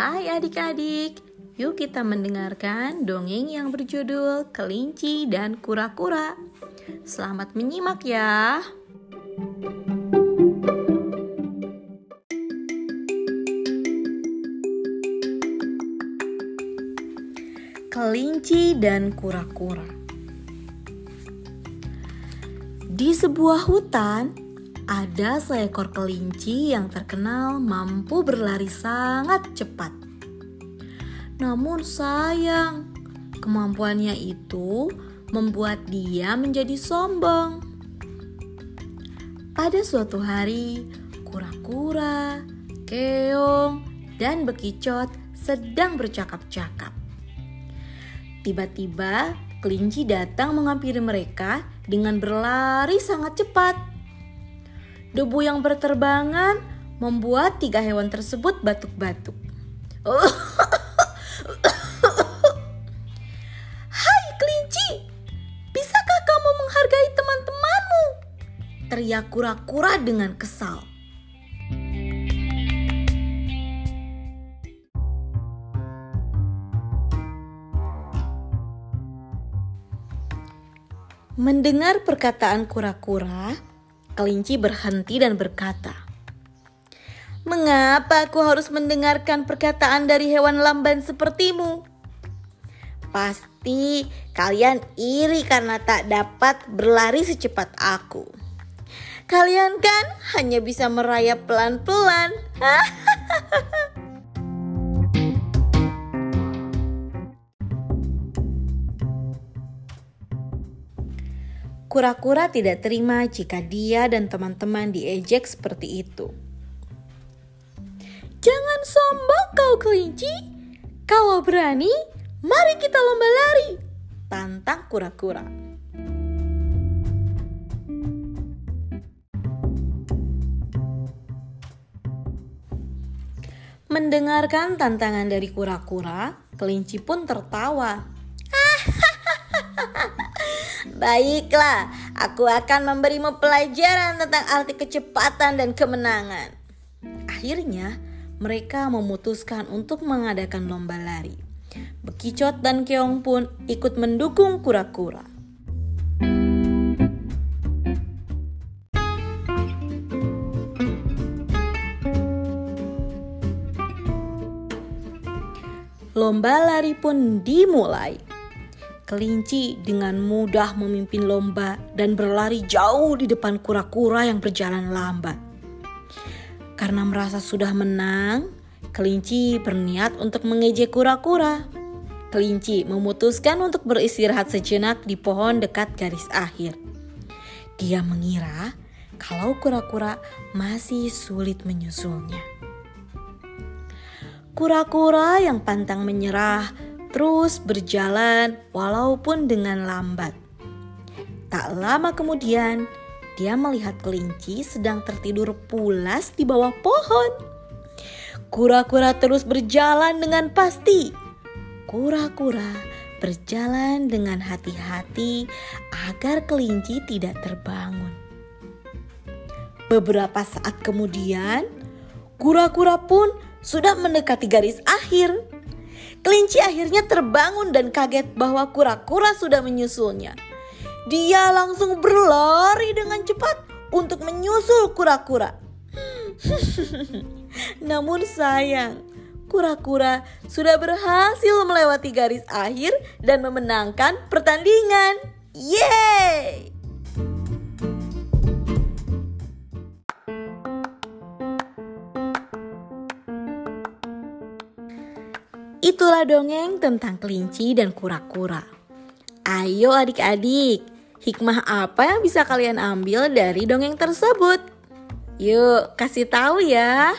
Hai adik-adik, yuk kita mendengarkan dongeng yang berjudul Kelinci dan Kura-Kura. Selamat menyimak ya. Kelinci dan Kura-Kura Di sebuah hutan, ada seekor kelinci yang terkenal mampu berlari sangat cepat. Namun sayang, kemampuannya itu membuat dia menjadi sombong. Pada suatu hari, kura-kura, keong, dan bekicot sedang bercakap-cakap. Tiba-tiba, kelinci datang menghampiri mereka dengan berlari sangat cepat. Debu yang berterbangan membuat tiga hewan tersebut batuk-batuk. Hai kelinci, bisakah kamu menghargai teman-temanmu? Teriak kura-kura dengan kesal. Mendengar perkataan kura-kura, kelinci berhenti dan berkata, "Mengapa aku harus mendengarkan perkataan dari hewan lamban sepertimu? Pasti kalian iri karena tak dapat berlari secepat aku. Kalian kan hanya bisa merayap pelan-pelan." Kura-kura tidak terima jika dia dan teman-teman diejek seperti itu. Jangan sombong kau kelinci. Kalau berani, mari kita lomba lari. Tantang kura-kura. Mendengarkan tantangan dari kura-kura, kelinci pun tertawa. Baiklah, aku akan memberimu pelajaran tentang arti kecepatan dan kemenangan. Akhirnya, mereka memutuskan untuk mengadakan lomba lari. Bekicot dan Keong pun ikut mendukung kura-kura. Lomba lari pun dimulai. Kelinci dengan mudah memimpin lomba dan berlari jauh di depan kura-kura yang berjalan lambat. Karena merasa sudah menang, kelinci berniat untuk mengejek kura-kura. Kelinci memutuskan untuk beristirahat sejenak di pohon dekat garis akhir. Dia mengira kalau kura-kura masih sulit menyusulnya. Kura-kura yang pantang menyerah terus berjalan walaupun dengan lambat. Tak lama kemudian, dia melihat kelinci sedang tertidur pulas di bawah pohon. Kura-kura terus berjalan dengan pasti. Kura-kura berjalan dengan hati-hati agar kelinci tidak terbangun. Beberapa saat kemudian, kura-kura pun sudah mendekati garis akhir. Kelinci akhirnya terbangun dan kaget bahwa kura-kura sudah menyusulnya. Dia langsung berlari dengan cepat untuk menyusul kura-kura. Namun sayang, kura-kura sudah berhasil melewati garis akhir dan memenangkan pertandingan. Yeay! Itulah dongeng tentang kelinci dan kura-kura. Ayo adik-adik, hikmah apa yang bisa kalian ambil dari dongeng tersebut? Yuk, kasih tahu ya.